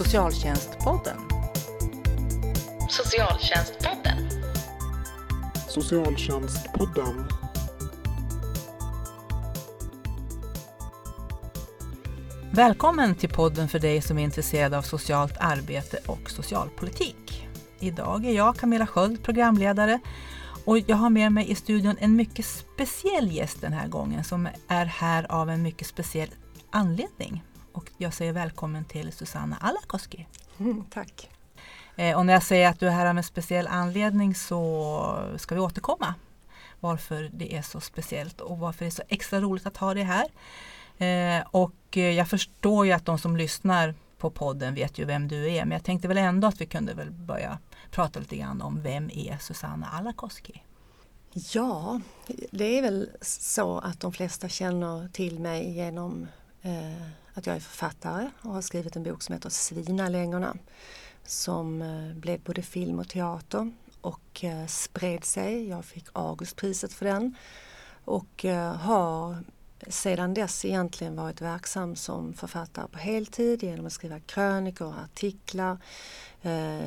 Socialtjänstpodden. Socialtjänstpodden. Socialtjänstpodden. Välkommen till podden för dig som är intresserad av socialt arbete och socialpolitik. Idag är jag Camilla Sköld programledare och jag har med mig i studion en mycket speciell gäst den här gången som är här av en mycket speciell anledning. Och jag säger välkommen till Susanna Alakoski. Mm, tack. Eh, och när jag säger att du är här av en speciell anledning så ska vi återkomma varför det är så speciellt och varför det är så extra roligt att ha dig här. Eh, och eh, jag förstår ju att de som lyssnar på podden vet ju vem du är men jag tänkte väl ändå att vi kunde väl börja prata lite grann om vem är Susanna Alakoski? Ja, det är väl så att de flesta känner till mig genom eh, att jag är författare och har skrivit en bok som heter Svinalängorna som eh, blev både film och teater och eh, spred sig. Jag fick Augustpriset för den och eh, har sedan dess egentligen varit verksam som författare på heltid genom att skriva krönikor och artiklar.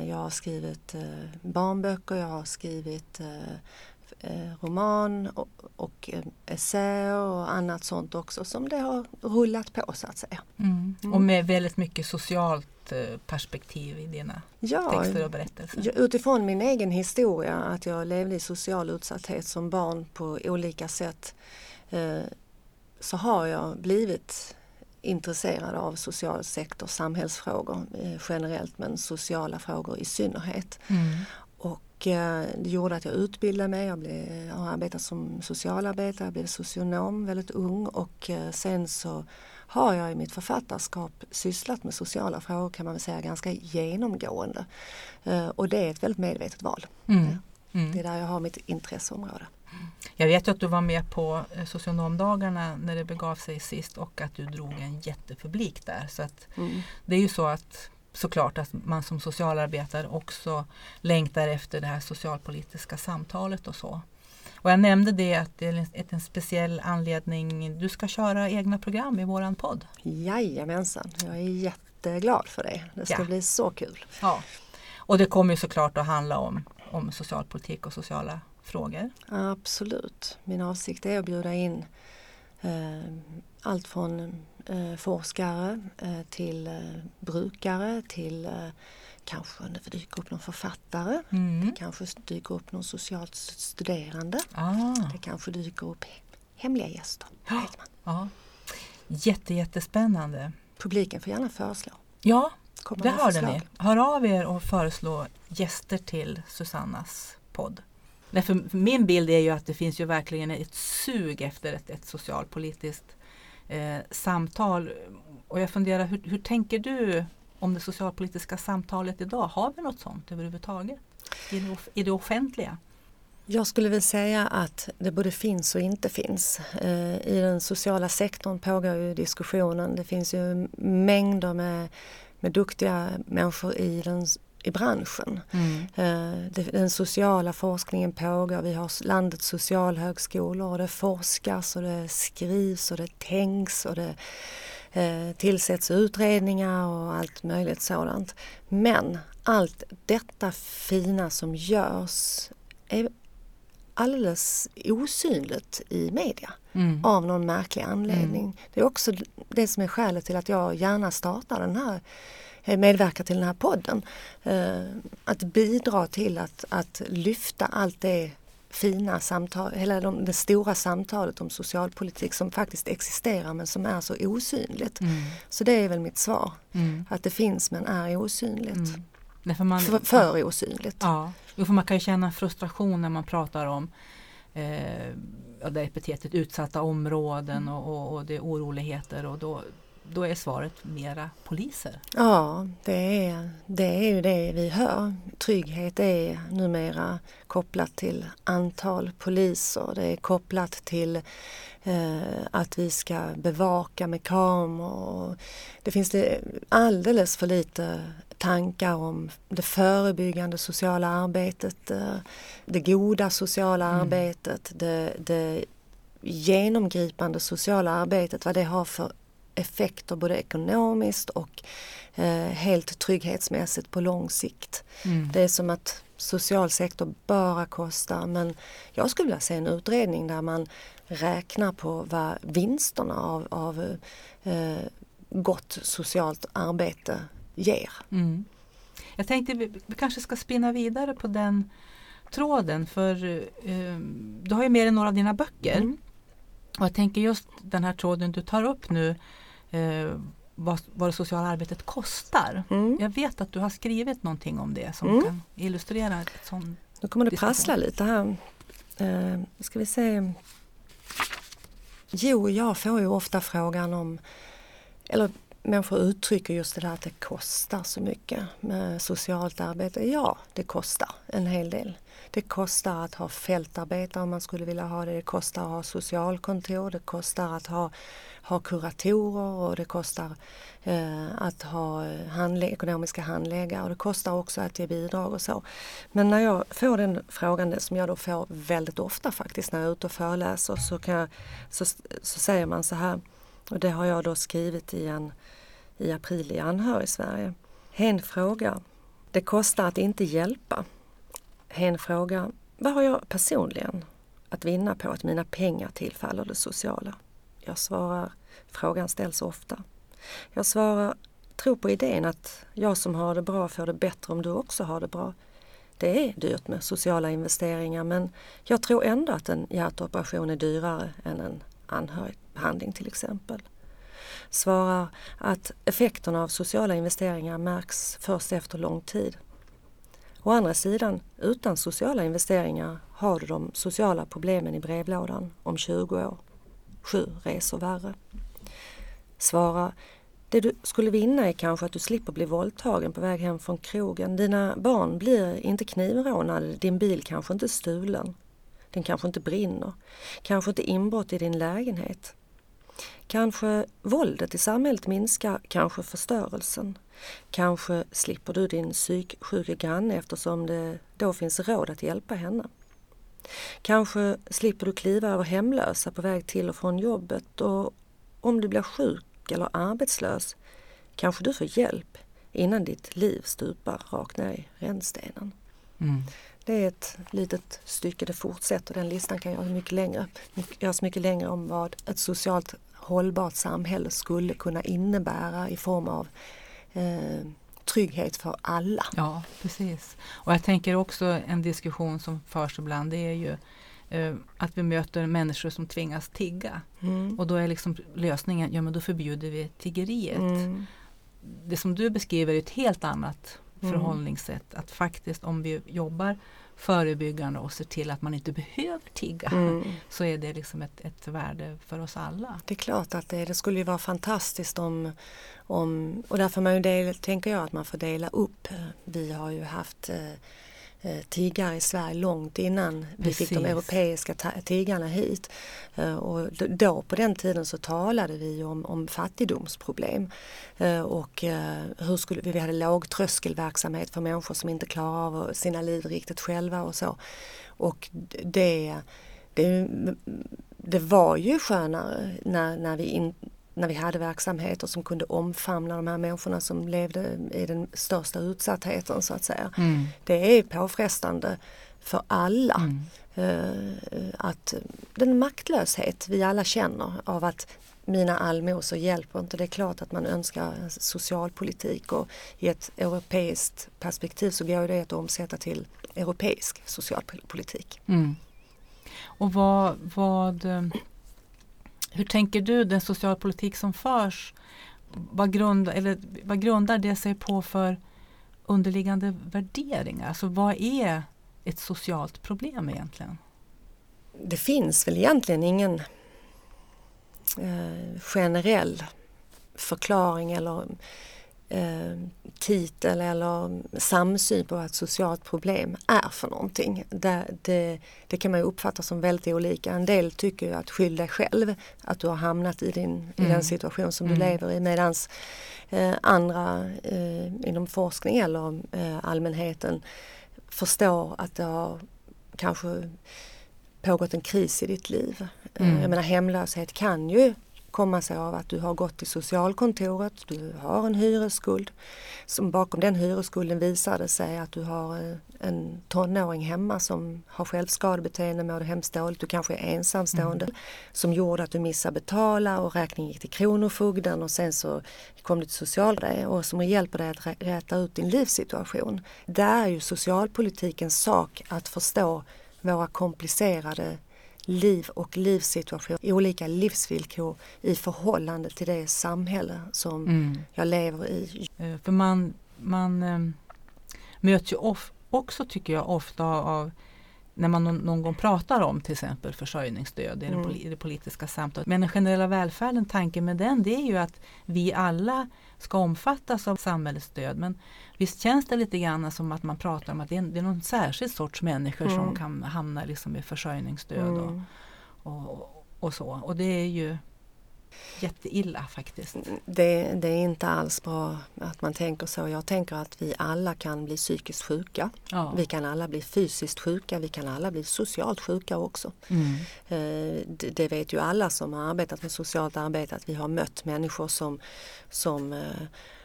Jag har skrivit barnböcker, jag har skrivit roman och, och essäer och annat sånt också som det har rullat på så att säga. Mm. Och med väldigt mycket socialt perspektiv i dina ja, texter och berättelser? Utifrån min egen historia, att jag levde i social utsatthet som barn på olika sätt eh, så har jag blivit intresserad av social sektor, samhällsfrågor eh, generellt men sociala frågor i synnerhet. Mm. Eh, det gjorde att jag utbildade mig, jag, blev, jag har arbetat som socialarbetare, jag blev socionom väldigt ung och eh, sen så har jag i mitt författarskap sysslat med sociala frågor kan man väl säga ganska genomgående. Eh, och det är ett väldigt medvetet val. Mm. Mm. Det är där jag har mitt intresseområde. Jag vet ju att du var med på eh, socionomdagarna när det begav sig sist och att du drog en jättepublik där. Så att mm. Det är ju så att såklart att man som socialarbetare också längtar efter det här socialpolitiska samtalet och så. Och jag nämnde det att det är en speciell anledning. Du ska köra egna program i våran podd. Jajamensan, jag är jätteglad för det. Det ska ja. bli så kul. Ja. Och det kommer såklart att handla om, om socialpolitik och sociala frågor. Absolut. Min avsikt är att bjuda in eh, allt från forskare eh, till eh, brukare till eh, kanske det dyker upp någon författare. Mm. Det kanske dyker upp någon socialt studerande. Ah. Det kanske dyker upp hemliga gäster. Man. Ja. Jätte, jättespännande. Publiken får gärna föreslå. Ja, Kommer det hörde ni. Hör av er och föreslå gäster till Susannas podd. Nej, för min bild är ju att det finns ju verkligen ett sug efter ett, ett socialpolitiskt eh, samtal. Och jag funderar, hur, hur tänker du om det socialpolitiska samtalet idag? Har vi något sånt överhuvudtaget i det, i det offentliga? Jag skulle vilja säga att det både finns och inte finns. Eh, I den sociala sektorn pågår ju diskussionen. Det finns ju mängder med, med duktiga människor i, den, i branschen. Mm. Eh, den sociala forskningen pågår. Vi har landets socialhögskolor och det forskas och det skrivs och det tänks och det eh, tillsätts utredningar och allt möjligt sådant. Men allt detta fina som görs är alldeles osynligt i media mm. av någon märklig anledning. Mm. Det är också det som är skälet till att jag gärna startar den här medverkar till den här podden. Eh, att bidra till att, att lyfta allt det fina samtal, hela de, det stora samtalet om socialpolitik som faktiskt existerar men som är så osynligt. Mm. Så det är väl mitt svar. Mm. Att det finns men är osynligt. Mm. Man, för, för osynligt. Ja, för man kan ju känna frustration när man pratar om eh, det epitetet utsatta områden mm. och, och, och det är oroligheter och då, då är svaret mera poliser. Ja, det är, det är ju det vi hör. Trygghet är numera kopplat till antal poliser. Det är kopplat till eh, att vi ska bevaka med kameror. Det finns det alldeles för lite tankar om det förebyggande sociala arbetet, eh, det goda sociala mm. arbetet, det, det genomgripande sociala arbetet, vad det har för effekter både ekonomiskt och eh, helt trygghetsmässigt på lång sikt. Mm. Det är som att social sektor bara kostar men jag skulle vilja se en utredning där man räknar på vad vinsterna av, av eh, gott socialt arbete ger. Mm. Jag tänkte vi, vi kanske ska spinna vidare på den tråden för eh, du har ju med dig några av dina böcker. Mm. Och jag tänker just den här tråden du tar upp nu eh, vad, vad det sociala arbetet kostar. Mm. Jag vet att du har skrivit någonting om det som mm. kan illustrera ett sånt. Nu kommer det prassla lite här. Eh, ska vi se. Jo, jag får ju ofta frågan om, eller människor uttrycker just det där att det kostar så mycket med socialt arbete. Ja, det kostar en hel del. Det kostar att ha fältarbetare om man skulle vilja ha det. Det kostar att ha socialkontor. Det kostar att ha, ha kuratorer och det kostar eh, att ha eh, handlä ekonomiska handläggare och det kostar också att ge bidrag och så. Men när jag får den frågan, som jag då får väldigt ofta faktiskt när jag är ute och föreläser, så, kan jag, så, så säger man så här, och det har jag då skrivit i, en, i april i Anhörig Sverige. En fråga, det kostar att inte hjälpa. Hen frågar, vad har jag personligen att vinna på att mina pengar tillfaller det sociala? Jag svarar, frågan ställs ofta. Jag svarar, tro på idén att jag som har det bra får det bättre om du också har det bra. Det är dyrt med sociala investeringar men jag tror ändå att en hjärtoperation är dyrare än en anhörigbehandling till exempel. Svarar att effekterna av sociala investeringar märks först efter lång tid. Å andra sidan, utan sociala investeringar har du de sociala problemen i brevlådan om 20 år. Sju resor värre. Svara, det du skulle vinna är kanske att du slipper bli våldtagen på väg hem från krogen. Dina barn blir inte knivrånade, din bil kanske inte stulen. Den kanske inte brinner. Kanske inte inbrott i din lägenhet. Kanske våldet i samhället minskar, kanske förstörelsen. Kanske slipper du din psyksjuke granne eftersom det då finns råd att hjälpa henne. Kanske slipper du kliva över hemlösa på väg till och från jobbet och om du blir sjuk eller arbetslös kanske du får hjälp innan ditt liv stupar rakt ner i rännstenen. Mm. Det är ett litet stycke, det fortsätter. Den listan kan göras mycket längre, göras mycket längre om vad ett socialt hållbart samhälle skulle kunna innebära i form av eh, trygghet för alla. Ja, precis. Och jag tänker också en diskussion som förs ibland det är ju eh, att vi möter människor som tvingas tigga. Mm. Och då är liksom lösningen, ja men då förbjuder vi tiggeriet. Mm. Det som du beskriver är ett helt annat mm. förhållningssätt. Att faktiskt om vi jobbar förebyggande och ser till att man inte behöver tigga mm. så är det liksom ett, ett värde för oss alla. Det är klart att det. Det skulle ju vara fantastiskt om, om och därför man ju del, tänker jag att man får dela upp. Vi har ju haft Eh, tiggare i Sverige långt innan Precis. vi fick de europeiska tiggarna hit. Eh, och då på den tiden så talade vi om, om fattigdomsproblem eh, och hur skulle vi, vi hade lågtröskelverksamhet för människor som inte klarar av sina liv riktigt själva och så. Och det, det, det var ju skönare när, när vi in, när vi hade verksamheter som kunde omfamna de här människorna som levde i den största utsattheten så att säga. Mm. Det är påfrestande för alla. Mm. Uh, att den maktlöshet vi alla känner av att mina allmosor hjälper inte. Det är klart att man önskar socialpolitik och i ett europeiskt perspektiv så går det att omsätta till europeisk socialpolitik. Mm. Och vad, vad hur tänker du den socialpolitik som förs? Vad, grund, eller, vad grundar det sig på för underliggande värderingar? Alltså vad är ett socialt problem egentligen? Det finns väl egentligen ingen eh, generell förklaring eller eh, titel eller samsyn på vad ett socialt problem är för någonting. Det, det, det, kan man ju uppfatta som väldigt olika. En del tycker ju att skyll dig själv att du har hamnat i, din, mm. i den situation som mm. du lever i medan eh, andra eh, inom forskning eller eh, allmänheten förstår att det har kanske pågått en kris i ditt liv. Eh, mm. Jag menar hemlöshet kan ju komma sig av att du har gått till socialkontoret, du har en hyresskuld. Som bakom den hyresskulden visar det sig att du har eh, en tonåring hemma som har självskadebeteende, mår hemskt dåligt, du kanske är ensamstående mm. som gjorde att du missade betala och räkningen gick till Kronofogden och sen så kom du till socialre och som hjälper dig att räta ut din livssituation. Det är ju socialpolitikens sak att förstå våra komplicerade liv och livssituation, olika livsvillkor i förhållande till det samhälle som mm. jag lever i. Eh, för man, man ähm, möts ju of, också tycker jag ofta av när man någon, gång pratar om till exempel försörjningsstöd i, mm. det, politiska samtalet. Men den generella välfärden, tanken med den det är ju att vi alla ska omfattas av samhällets stöd. Men visst känns det lite grann som att man pratar om att det är, det är någon särskild sorts människor mm. som kan hamna liksom i försörjningsstöd mm. och, och, och, så. Och det är ju jätteilla faktiskt. Det, det, är inte alls bra att man tänker så. Jag tänker att vi alla kan bli psykiskt sjuka. Ja. Vi kan alla bli fysiskt sjuka, vi kan alla bli socialt sjuka också. Mm. Eh, det, det, vet ju alla som har arbetat med socialt arbete att vi har mött människor som, som eh,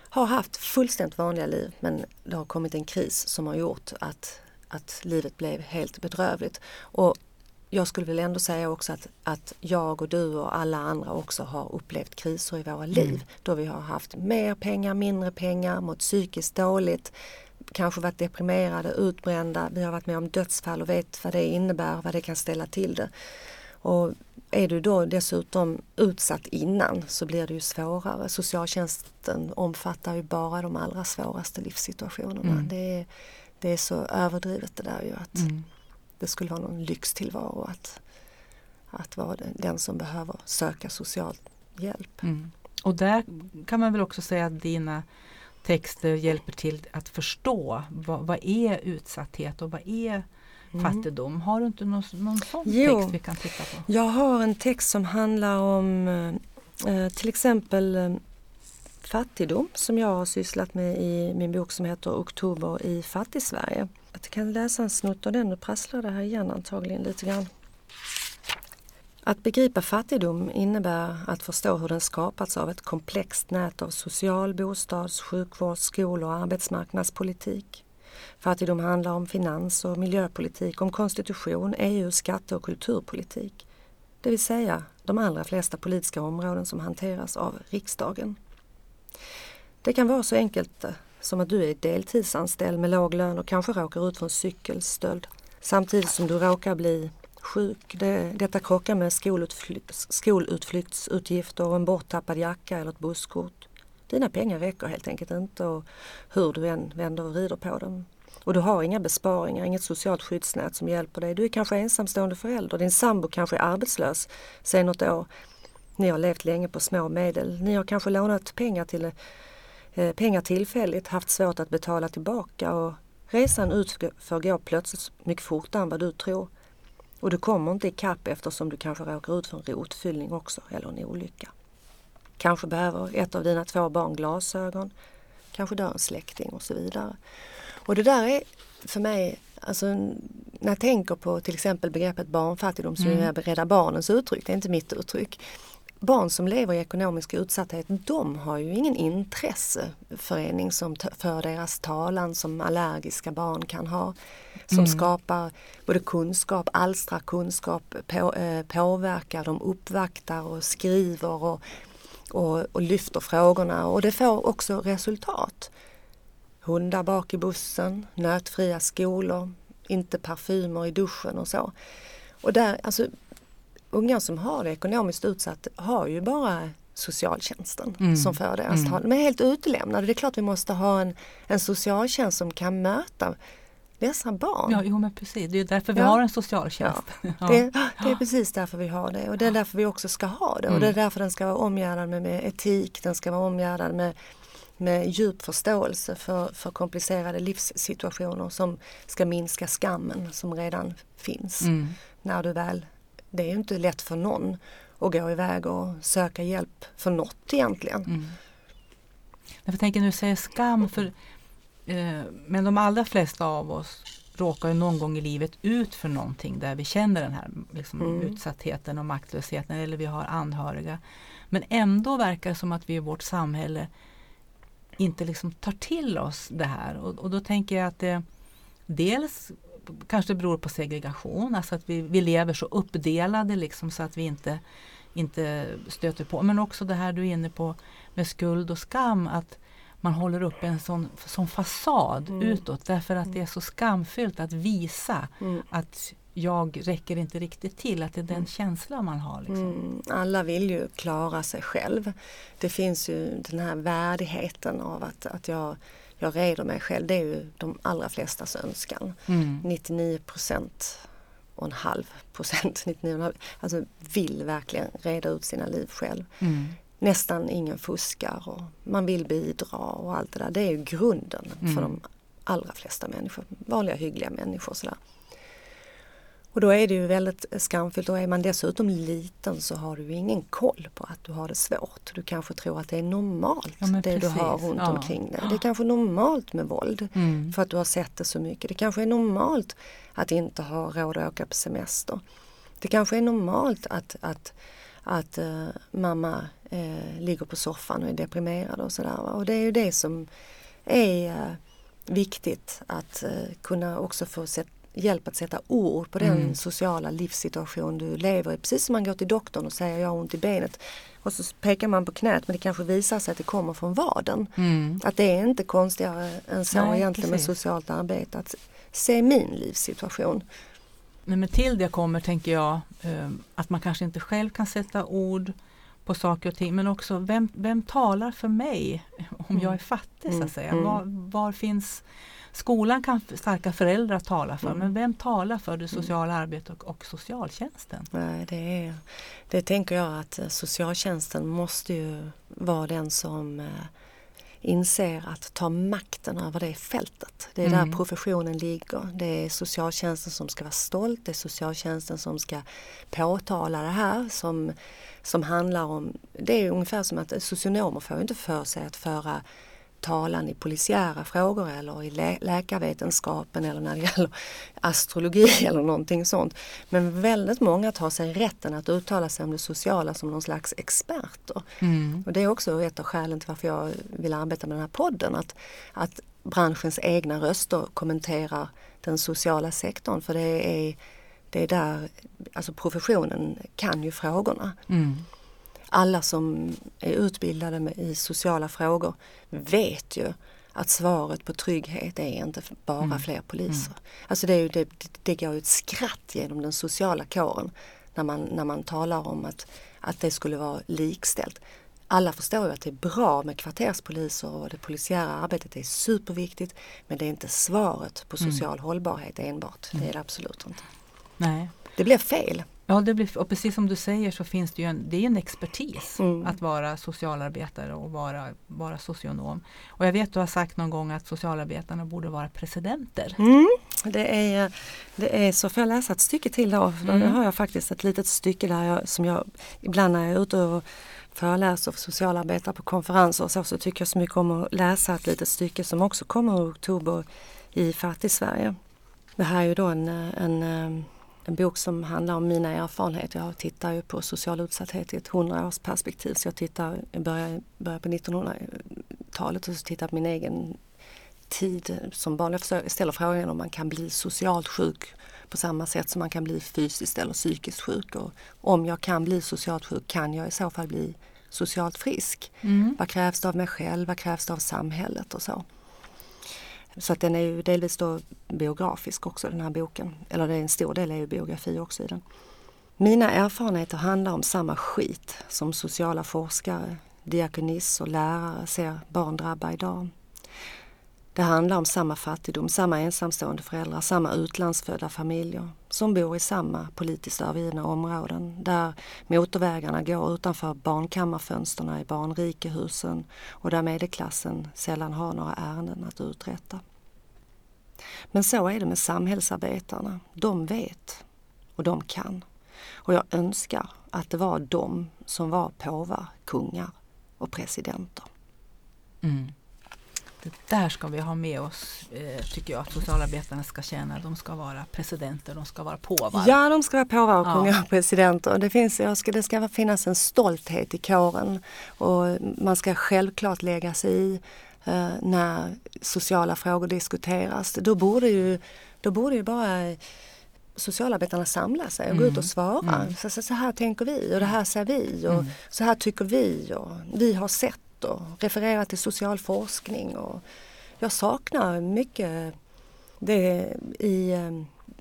har haft fullständigt vanliga liv men det har kommit en kris som har gjort att, att livet blev helt bedrövligt. Och jag skulle väl ändå säga också att, att jag och du och alla andra också har upplevt kriser i våra mm. liv. Mm. Då vi har haft mer pengar, mindre pengar, mått psykiskt dåligt, kanske varit deprimerade, utbrända. Vi har varit med om dödsfall och vet vad det innebär, vad det kan ställa till det. Och är du då dessutom utsatt innan så blir det ju svårare. Socialtjänsten omfattar ju bara de allra svåraste livssituationerna. Mm. Det, är, det är så överdrivet det där ju att mm det skulle vara någon lyxtillvaro att, att vara den som behöver söka social hjälp. Mm. Och där kan man väl också säga att dina texter hjälper till att förstå vad, vad är utsatthet och vad är mm. fattigdom. Har du inte någon, någon sån jo, text vi kan titta på? Jag har en text som handlar om eh, till exempel eh, fattigdom som jag har sysslat med i min bok som heter Oktober i Fattigsverige. Jag kan läsa en snutt av den, nu prasslar det här igen antagligen lite grann. Att begripa fattigdom innebär att förstå hur den skapats av ett komplext nät av social, bostads, sjukvårds, skol och arbetsmarknadspolitik. Fattigdom handlar om finans och miljöpolitik, om konstitution, EU, skatte och kulturpolitik. Det vill säga de allra flesta politiska områden som hanteras av riksdagen. Det kan vara så enkelt eh, som att du är deltidsanställd med låg lön och kanske råkar ut för en cykelstöld samtidigt som du råkar bli sjuk. Det, detta krockar med skolutfly, skolutflyktsutgifter och en borttappad jacka eller ett busskort. Dina pengar räcker helt enkelt inte och hur du än vänder och vrider på dem. Och du har inga besparingar, inget socialt skyddsnät som hjälper dig. Du är kanske ensamstående förälder, din sambo kanske är arbetslös sen något år. Ni har levt länge på små medel. Ni har kanske lånat pengar till Eh, pengar tillfälligt, haft svårt att betala tillbaka och resan utför går plötsligt mycket fortare än vad du tror. Och du kommer inte ikapp eftersom du kanske råkar ut för en rotfyllning också eller en olycka. Kanske behöver ett av dina två barn glasögon, kanske dör en släkting och så vidare. Och det där är för mig, alltså, när jag tänker på till exempel begreppet barnfattigdom så mm. är Rädda Barnens uttryck, det är inte mitt uttryck barn som lever i ekonomisk utsatthet, de har ju ingen intresseförening som för deras talan som allergiska barn kan ha. Som mm. skapar både kunskap, alstrar kunskap, på, eh, påverkar, de uppvaktar och skriver och, och, och lyfter frågorna och det får också resultat. Hundar bak i bussen, nötfria skolor, inte parfymer i duschen och så. Och där, alltså, unga som har det ekonomiskt utsatt har ju bara socialtjänsten mm. som för deras mm. tal. De är helt utelämnade. Det är klart vi måste ha en, en socialtjänst som kan möta dessa barn. Ja, jo, men precis. Det är därför vi ja. har en socialtjänst. Ja. ja. Det, det, är precis därför vi har det och det är därför vi också ska ha det. Och det är mm. därför den ska vara omgärdad med, med etik, den ska vara omgärdad med, med djup förståelse för, för komplicerade livssituationer som ska minska skammen som redan finns mm. när du väl det är inte lätt för någon att gå iväg och söka hjälp för något egentligen. Mm. Jag tänker du säger skam, för, men de allra flesta av oss råkar ju någon gång i livet ut för någonting där vi känner den här liksom, Mm. utsattheten och maktlösheten eller vi har anhöriga. Men ändå verkar det som att vi i vårt samhälle inte liksom tar till oss det här. Och, och då tänker jag att det dels kanske beror på segregation, alltså att vi, vi lever så uppdelade liksom så att vi inte, inte stöter på. Men också det här du är inne på med skuld och skam, att man håller upp en sån, sån fasad Mm. utåt därför att det är så skamfyllt att visa Mm. att jag räcker inte riktigt till, att det är den känslan man har. Liksom. Mm, alla vill ju klara sig själv. Det finns ju den här värdigheten av att, att jag, jag reder mig själv. Det är ju de allra flestas önskan. Mm. 99 procent och en halv procent, 99,5, alltså vill verkligen reda ut sina liv själv. Mm. Nästan ingen fuskar och man vill bidra och allt det där. Det är ju grunden Mm. för de allra flesta människor. Vanliga hyggliga människor sådär. Och då är det ju väldigt skamfyllt och är man dessutom liten så har du ingen koll på att du har det svårt. Du kanske tror att det är normalt Ja, det du har precis. runt Ja. omkring dig. Det är kanske normalt med våld Mm. för att du har sett det så mycket. Det kanske är normalt att inte ha råd att åka på semester. Det kanske är normalt att, att, att eh, mamma eh, ligger på soffan och är deprimerad och sådär. Och det är ju det som är eh, viktigt att eh, kunna också få sätt, hjälp att sätta ord på den Mm. sociala livssituation du lever i. Precis som man går till doktorn och säger jag har ont i benet och så pekar man på knät men det kanske visar sig att det kommer från vaden. Mm. Att det är inte konstigare än så Nej, egentligen precis. med socialt arbete. Att se min livssituation. Men till det kommer, tänker jag, eh, att man kanske inte själv kan sätta ord på saker och ting. Men också, vem, vem talar för mig om Mm. jag är fattig? så Mm. att säga? Mm. Var, var finns Skolan kan starka föräldrar tala för, Mm. men vem talar för det sociala arbetet och, och socialtjänsten? Nej, det, är, det tänker jag att eh, socialtjänsten måste ju vara den som eh, inser att ta makten över det fältet. Det är Mm. där professionen ligger. Det är socialtjänsten som ska vara stolt. Det är socialtjänsten som ska påtala det här som, som handlar om... Det är ungefär som att socionomer får inte för sig att föra talan i polisiära frågor eller i lä- läkarvetenskapen eller när det gäller astrologi eller någonting sånt. Men väldigt många tar sig rätten att uttala sig om det sociala som någon slags experter. Mm. Och det är också ett av skälen till varför jag vill arbeta med den här podden. Att, att branschens egna röster kommenterar den sociala sektorn. För det är, det är där, alltså professionen kan ju frågorna. Mm. Alla som är utbildade i sociala frågor vet ju att svaret på trygghet är inte bara Mm. fler poliser. Alltså det, är ju, det, det går ju ett skratt genom den sociala kåren när man, när man talar om att, att det skulle vara likställt. Alla förstår ju att det är bra med kvarterspoliser och det polisiära arbetet är superviktigt men det är inte svaret på Mm. social hållbarhet enbart. Det är det absolut inte. Nej. Det blir fel. Ja, det blir, och precis som du säger så finns det ju en, det är en expertis Mm. att vara socialarbetare och vara, vara socionom. Och jag vet du har sagt någon gång att socialarbetarna borde vara presidenter. Mm, det, är, det är så, får jag läsa ett stycke till då? Mm. Har jag faktiskt ett litet stycke där jag, som jag ibland när jag är ute och föreläser för socialarbetare på konferenser och så, så tycker jag så mycket om att läsa ett litet stycke som också kommer i oktober i Fattig-Sverige. Det här är ju då en, en, en bok som handlar om mina erfarenheter. Jag tittar ju på social utsatthet i ett hundraårsperspektiv så jag tittar, börjar, börjar på 1900-talet och så tittar på min egen tid som barn. Jag ställer frågan om man kan bli socialt sjuk på samma sätt som man kan bli fysiskt eller psykiskt sjuk. Och om jag kan bli socialt sjuk, kan jag i så fall bli socialt frisk? Mm. Vad krävs det av mig själv? Vad krävs det av samhället och så? Så att den är ju delvis då biografisk också den här boken. Eller det är en stor del är ju biografi också i den. Mina erfarenheter handlar om samma skit som sociala forskare, diakonis och lärare ser barn drabba idag. Det handlar om samma fattigdom, samma ensamstående föräldrar, samma utlandsfödda familjer som bor i samma politiskt övergivna områden där motorvägarna går utanför barnkammarfönsterna i barnrikehusen och där medelklassen sällan har några ärenden att uträtta. Men så är det med samhällsarbetarna. De vet och de kan. Och jag önskar att det var de som var påvar, kungar och presidenter. Mm. det där ska vi ha med oss, eh, tycker jag, att socialarbetarna ska känna. De ska vara presidenter, de ska vara påvar. Ja, de ska vara påvar och kungar och presidenter. Det, finns, jag ska, det ska finnas en stolthet i kåren och man ska självklart lägga sig i när sociala frågor diskuteras. Då borde ju, då borde ju bara socialarbetarna samla sig och mm. gå ut och svara. Mm. Så, så, så, här tänker vi och det här säger vi och mm. så här tycker vi och vi har sett och referera till social forskning. Och jag saknar mycket det i eh,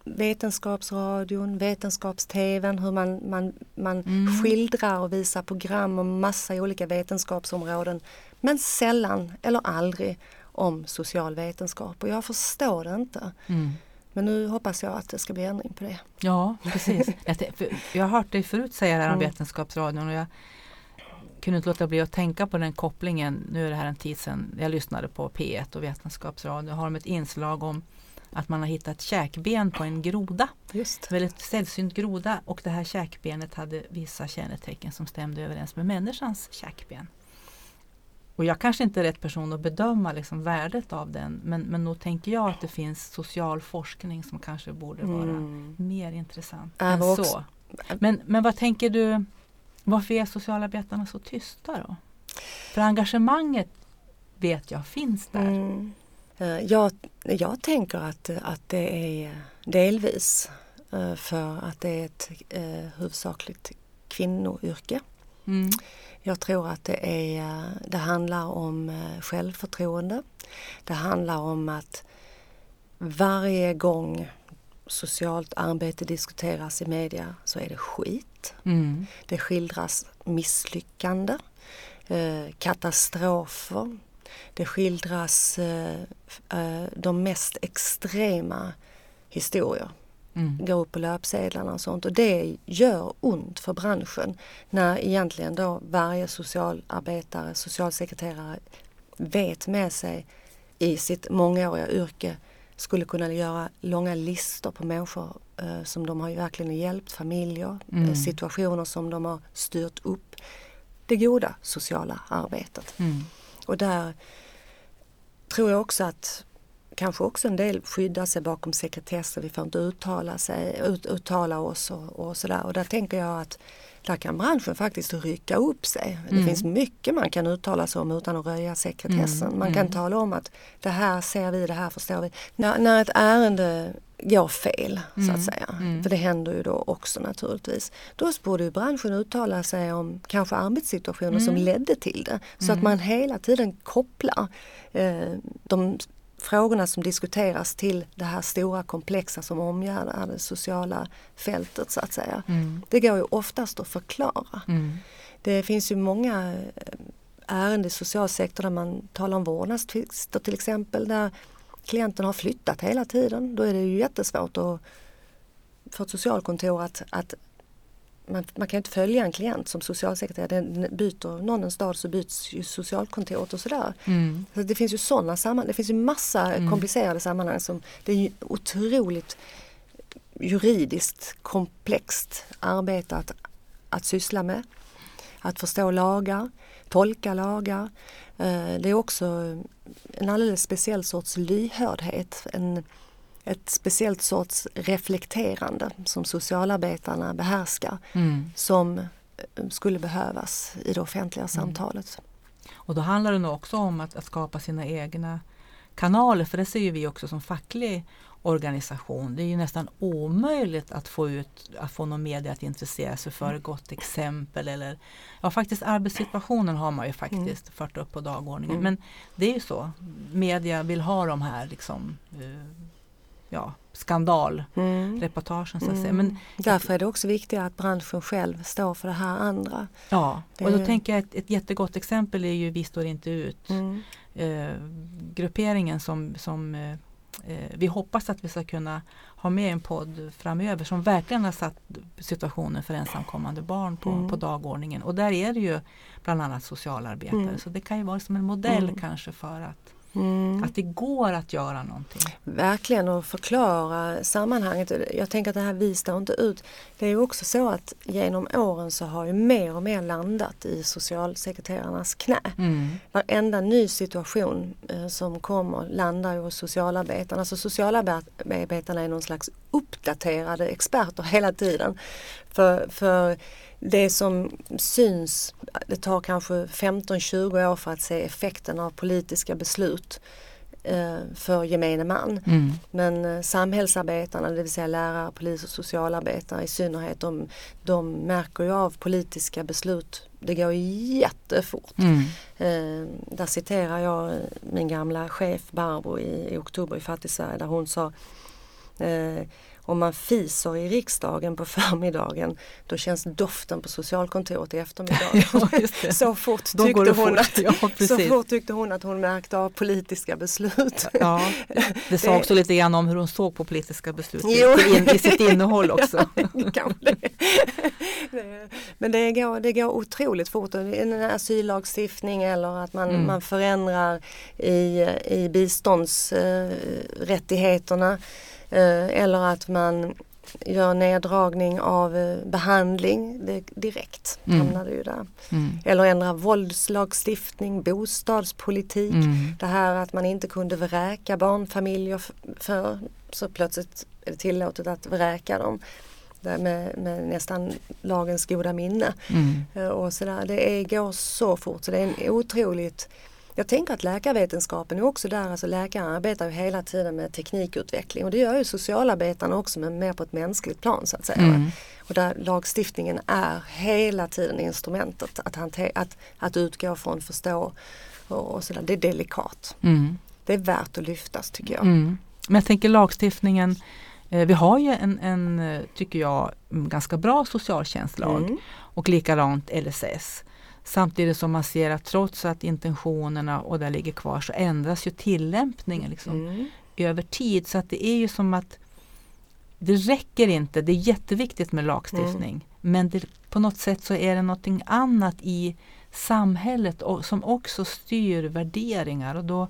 Vetenskapsradion, Vetenskaps-TVn, hur man, man, man mm. skildrar och visar program om massa olika vetenskapsområden. Men sällan eller aldrig om social vetenskap och jag förstår det inte. Mm. Men nu hoppas jag att det ska bli ändring på det. Ja, precis. Jag har hört dig förut säga det här om mm. Vetenskapsradion och jag kunde inte låta bli att tänka på den kopplingen. Nu är det här en tid sedan jag lyssnade på P1 och Vetenskapsradion. har de ett inslag om att man har hittat käkben på en groda. Just. Väldigt sällsynt groda och det här käkbenet hade vissa kännetecken som stämde överens med människans käkben. Och jag kanske inte är rätt person att bedöma liksom värdet av den men, men nog tänker jag att det finns social forskning som kanske borde vara mm. mer intressant äh, än så. Men, men vad tänker du varför är socialarbetarna så tysta då? För engagemanget vet jag finns där. Mm. Eh, jag, jag tänker att, att det är delvis eh, för att det är ett eh, huvudsakligt kvinnoyrke. Mm. Jag tror att det, är, det handlar om självförtroende. Det handlar om att varje gång socialt arbete diskuteras i media så är det skit. Mm. Det skildras misslyckande, eh, katastrofer. Det skildras eh, eh, de mest extrema historier. Mm. Går upp på löpsedlarna och sånt och det gör ont för branschen när egentligen då varje socialarbetare, socialsekreterare vet med sig i sitt mångåriga yrke skulle kunna göra långa listor på människor eh, som de har verkligen hjälpt, familjer, eh, mm. situationer som de har styrt upp. Det goda sociala arbetet. Mm. Och där tror jag också att kanske också en del skyddar sig bakom sekretessen. Vi får inte uttala, sig, ut, uttala oss och, och sådär. Och där tänker jag att där kan branschen faktiskt rycka upp sig. Mm. Det finns mycket man kan uttala sig om utan att röja sekretessen. Mm. Man kan mm. tala om att det här ser vi, det här förstår vi. När, när ett ärende går fel så att mm. säga, mm. för det händer ju då också naturligtvis. Då borde ju branschen uttala sig om kanske arbetssituationer som ledde till det. Så att man hela tiden kopplar eh, de frågorna som diskuteras till det här stora komplexa som omgärdar det sociala fältet så att säga. Mm. Det går ju oftast att förklara. Mm. Det finns ju många eh, ärenden i socialsektorn där man talar om vårdnadstvister till exempel där klienten har flyttat hela tiden. Då är det ju jättesvårt att, för ett socialkontor att, att man, man, kan inte följa en klient som socialsekreterare. Den byter någon en stad så byts ju socialkontoret och sådär. Mm. Så det finns ju sådana sammanhang. Det finns ju massa mm. komplicerade sammanhang som det är ju otroligt juridiskt komplext arbete att, att syssla med. Att förstå lagar, tolka lagar. Eh, det är också en alldeles speciell sorts lyhördhet. En, ett speciellt sorts reflekterande som socialarbetarna behärskar mm. som eh, skulle behövas i det offentliga mm. samtalet. Och då handlar det nog också om att, att, skapa sina egna kanaler för det ser ju vi också som facklig organisation. Det är ju nästan omöjligt att få ut att få någon media att intressera sig för ett gott exempel eller ja faktiskt arbetssituationen har man ju faktiskt mm. fört upp på dagordningen. Mm. Men det är ju så. Media vill ha de här liksom uh, ja, skandalreportagen. Mm. Så att säga. Men, Därför är det också viktigt att branschen själv står för det här andra. Ja, det och då tänker jag att ett jättegott exempel är ju Vi står inte ut. Mm. Eh, grupperingen som, som eh, eh, vi hoppas att vi ska kunna ha med en podd framöver som verkligen har satt situationen för ensamkommande barn på, mm. på dagordningen. Och där är det ju bland annat socialarbetare. Mm. Så det kan ju vara som en modell mm. kanske för att Mm. Att det går att göra någonting. Verkligen och förklara sammanhanget. Jag tänker att det här vi står inte ut. Det är ju också så att genom åren så har ju mer och mer landat i socialsekreterarnas knä. Mm. Varenda ny situation eh, som kommer landar ju hos socialarbetarna. Alltså socialarbetarna är någon slags uppdaterade experter hela tiden. För, för det som syns, det tar kanske 15-20 år för att se effekten av politiska beslut eh, för gemene man. Mm. Men eh, samhällsarbetarna, det vill säga lärare, polis och socialarbetare i synnerhet, de, de märker ju av politiska beslut. Det går jättefort. Mm. Eh, där citerar jag min gamla chef Barbro i, i oktober i Fattigsverige där hon sa eh, om man fiser i riksdagen på förmiddagen då känns doften på socialkontoret i eftermiddag. Ja, så, fort tyckte hon. Att, ja, så fort tyckte hon att hon märkte av politiska beslut. Ja, det sa också lite grann om hur hon såg på politiska beslut i, i sitt innehåll också. Men det går, det går otroligt fort. En asyllagstiftning eller att man, mm. man förändrar i, i biståndsrättigheterna. Eh, eller att man gör neddragning av eh, behandling det, direkt. Mm. Hamnar det ju där. Mm. Eller ändra våldslagstiftning, bostadspolitik. Mm. Det här att man inte kunde vräka barnfamiljer för så plötsligt är det tillåtet att vräka dem. Med, med, nästan lagens goda minne. Mm. Eh, och så där. Det är, går så fort så det är en otroligt jag tänker att läkarvetenskapen är också där, alltså läkaren arbetar ju hela tiden med teknikutveckling och det gör ju socialarbetarna också men mer på ett mänskligt plan så att säga. Mm. Och där lagstiftningen är hela tiden instrumentet att, hantera, att, att utgå från, förstå och, och sådär. Det är delikat. Mm. Det är värt att lyftas tycker jag. Mm. Men jag tänker lagstiftningen eh, vi har ju en, en, eh, tycker jag, ganska bra socialtjänstlag mm. och likadant LSS. Samtidigt som man ser att trots att intentionerna och det ligger kvar så ändras ju tillämpningen liksom mm. över tid. Så att det är ju som att det räcker inte, det är jätteviktigt med lagstiftning. Mm. Men det, på något sätt så är det någonting annat i samhället och, som också styr värderingar. Och då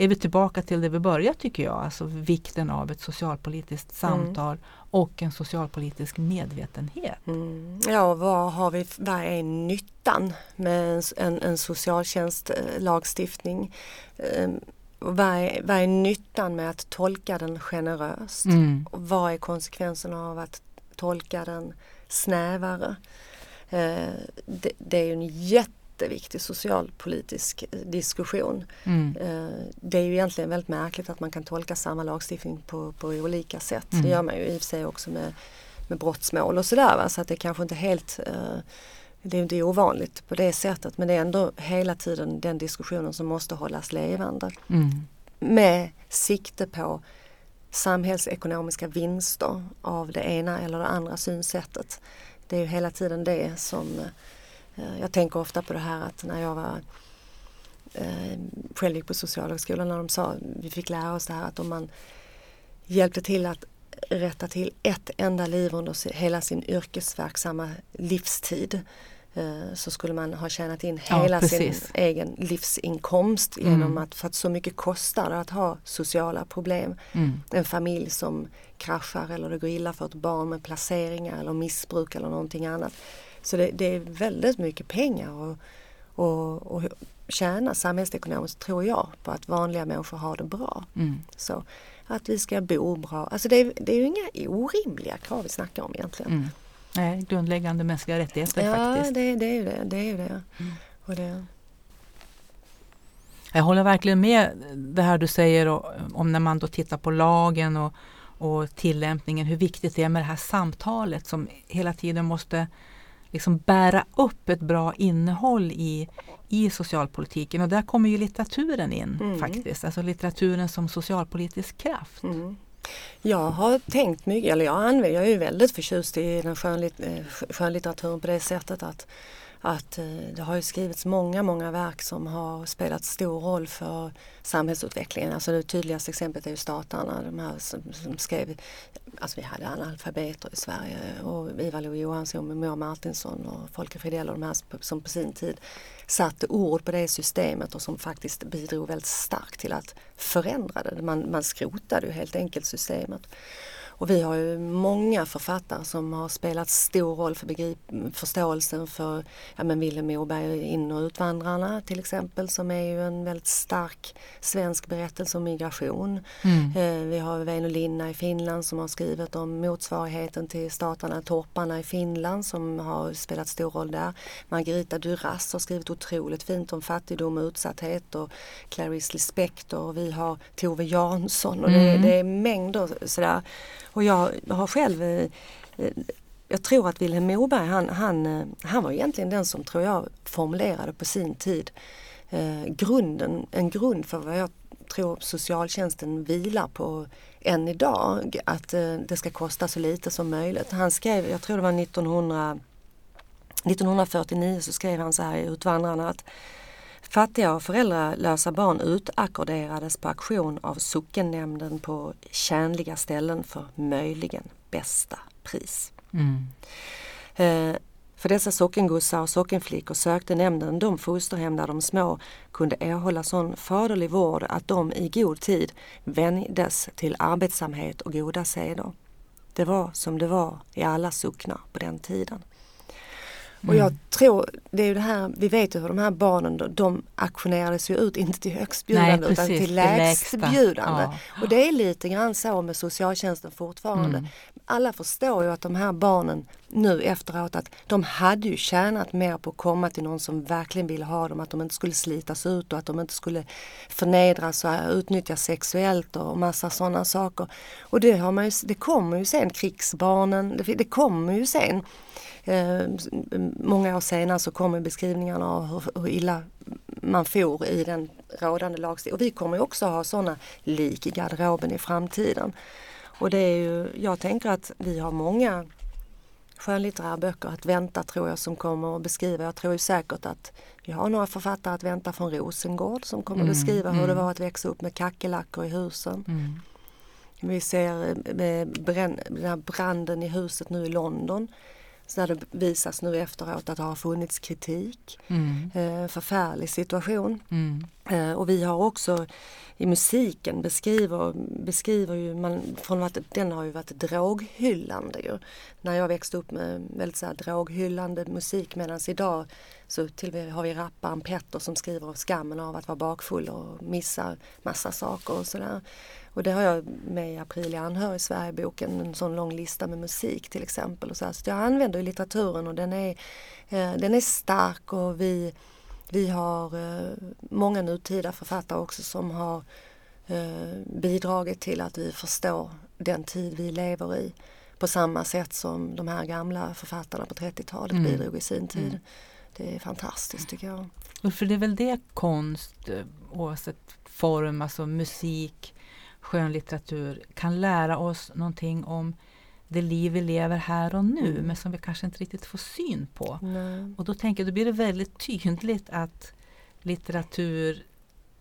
är vi tillbaka till det vi började tycker jag, alltså vikten av ett socialpolitiskt samtal mm. och en socialpolitisk medvetenhet. Mm. Ja, vad, har vi, vad är nyttan med en, en socialtjänstlagstiftning? Um, vad är, vad är nyttan med att tolka den generöst? Mm. Och vad är konsekvenserna av att tolka den snävare? Uh, det, det, är en jätte jätteviktig socialpolitisk eh, diskussion. Mm. Eh, det är ju egentligen väldigt märkligt att man kan tolka samma lagstiftning på, på olika sätt. Mm. Det gör man ju i och för sig också med, med brottsmål och sådär. Så att det kanske inte helt eh, det är inte ovanligt på det sättet men det är ändå hela tiden den diskussionen som måste hållas levande. Mm. Med sikte på samhällsekonomiska vinster av det ena eller det andra synsättet. Det är ju hela tiden det som jag tänker ofta på det här att när jag var eh, själv gick på socialhögskolan när de sa, vi fick lära oss det här att om man hjälpte till att rätta till ett enda liv under hela sin yrkesverksamma livstid eh, så skulle man ha tjänat in hela ja, sin egen livsinkomst genom mm. att, för att så mycket kostar det att ha sociala problem. Mm. En familj som kraschar eller det går illa för ett barn med placeringar eller missbruk eller någonting annat. Så det, det, är väldigt mycket pengar och, och, och tjäna samhällsekonomiskt tror jag på att vanliga människor har det bra. Mm. Så att vi ska bo bra. Alltså det är, det är ju inga orimliga krav vi snackar om egentligen. Mm. Nej, grundläggande mänskliga rättigheter ja, faktiskt. Ja, det, det, är ju det. det, är ju det. Mm. Och det. Jag håller verkligen med det här du säger om när man då tittar på lagen och, och tillämpningen, hur viktigt det är med det här samtalet som hela tiden måste liksom bära upp ett bra innehåll i, i socialpolitiken och där kommer ju litteraturen in mm. faktiskt, alltså litteraturen som socialpolitisk kraft. Mm. Jag har tänkt mycket, eller jag använder, jag är ju väldigt förtjust i den skönlit, eh, skönlitteraturen på det sättet att, att eh, det har ju skrivits många, många verk som har spelat stor roll för samhällsutvecklingen. Alltså det tydligaste exemplet är ju statarna, de här som, som skrev, alltså vi hade analfabeter i Sverige och Ivar Lo-Johansson, Moa Martinsson och Folke Fridell och de här som på sin tid satte ord på det systemet och som faktiskt bidrog väldigt starkt till att förändra det. Man, man skrotade ju helt enkelt systemet. Och vi har ju många författare som har spelat stor roll för begrip, förståelsen för ja, men Vilhelm Moberg, In och utvandrarna till exempel som är ju en väldigt stark svensk berättelse om migration. Mm. Eh, vi har Väinö Linna i Finland som har skrivit om motsvarigheten till staterna Torparna i Finland som har spelat stor roll där. Margarita Duras har skrivit otroligt fint om fattigdom och utsatthet och Clarice Lispector och vi har Tove Jansson och mm. det, det är mängder sådär och jag har själv eh, eh, jag tror att Vilhelm Moberg han, han, eh, han var egentligen den som tror jag formulerade på sin tid eh, grunden, en grund för vad jag tror socialtjänsten vilar på än idag. Att eh, det ska kosta så lite som möjligt. Han skrev, jag tror det var 1900, 1949 så skrev han så här i Utvandrarna att Fattiga och föräldralösa barn utackorderades på auktion av sockennämnden på tjänliga ställen för möjligen bästa pris. Mm. Eh, för dessa sockengossar och sockenflickor sökte nämnden de fosterhem där de små kunde erhålla sån faderlig vård att de i god tid vändes till arbetsamhet och goda seder. Det var som det var i alla socknar på den tiden. Och jag mm. tror, det är ju det här, vi vet ju hur de här barnen de, de auktionerades ju ut, inte till högstbjudande Nej, utan till lägstbjudande. Ja. Och det är lite grann så med socialtjänsten fortfarande. Mm. Alla förstår ju att de här barnen nu efteråt att de hade ju tjänat mer på att komma till någon som verkligen ville ha dem, att de inte skulle slitas ut och att de inte skulle förnedras och utnyttjas sexuellt och massa sådana saker. Och det, har man ju, det kommer ju sen, krigsbarnen, det, det kommer ju sen. Eh, många år senare så kommer beskrivningarna av hur, hur illa man får i den rådande lagstiftningen. Och vi kommer också ha sådana lik i garderoben i framtiden. Och det är ju, jag tänker att vi har många skönlitterära böcker att vänta tror jag som kommer att beskriva. Jag tror säkert att vi har några författare att vänta från Rosengård som kommer mm, att beskriva mm. hur det mm. var att växa upp med kackerlackor i husen. Mm. Vi ser med eh, branden i huset nu i London så där det visas nu efteråt att det har funnits kritik. Mm. Eh, förfärlig situation. Mm. Eh, och vi har också i musiken beskriver, beskriver ju man, från att den har ju varit droghyllande ju. När jag växte upp med väldigt så här droghyllande musik medan idag så till har vi rapparen Petter som skriver om skammen av att vara bakfull och missa massa saker och sådär. Och det har jag med i April i Anhörig Sverige-boken, en sån lång lista med musik till exempel. Och så, så jag använder litteraturen och den är, eh, den är stark och vi, vi har eh, många nutida författare också som har eh, bidragit till att vi förstår den tid vi lever i på samma sätt som de här gamla författarna på 30-talet mm. bidrog i sin tid. Mm. Det är fantastiskt tycker jag. Och för det är väl det konst, eh, oavsett form, alltså musik, skönlitteratur kan lära oss någonting om det liv vi lever här och nu mm. men som vi kanske inte riktigt får syn på. Nej. Och då tänker jag, då blir det väldigt tydligt att litteratur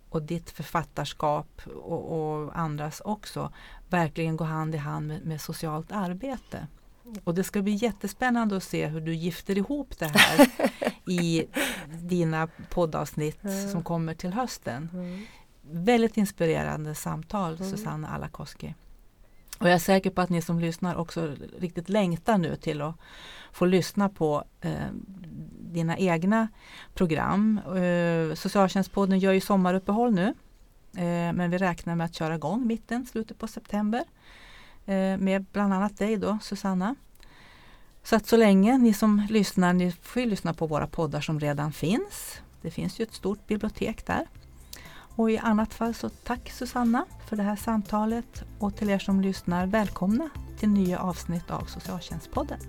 och ditt författarskap och, och andras också verkligen går hand i hand med, med, socialt arbete. Och det ska bli jättespännande att se hur du gifter ihop det här i dina poddavsnitt mm. som kommer till hösten. Mm väldigt inspirerande samtal mm. Susanna Alakoski. Och jag är säker på att ni som lyssnar också riktigt längtar nu till att få lyssna på eh, dina egna program. Eh, Socialtjänstpodden gör ju sommaruppehåll nu. Eh, men vi räknar med att köra igång mitten, slutet på september. Eh, med bland annat dig då Susanna. Så att så länge ni som lyssnar, ni får lyssna på våra poddar som redan finns. Det finns ju ett stort bibliotek där. Och i annat fall så tack Susanna för det här samtalet och till er som lyssnar välkomna till nya avsnitt av Socialtjänstpodden.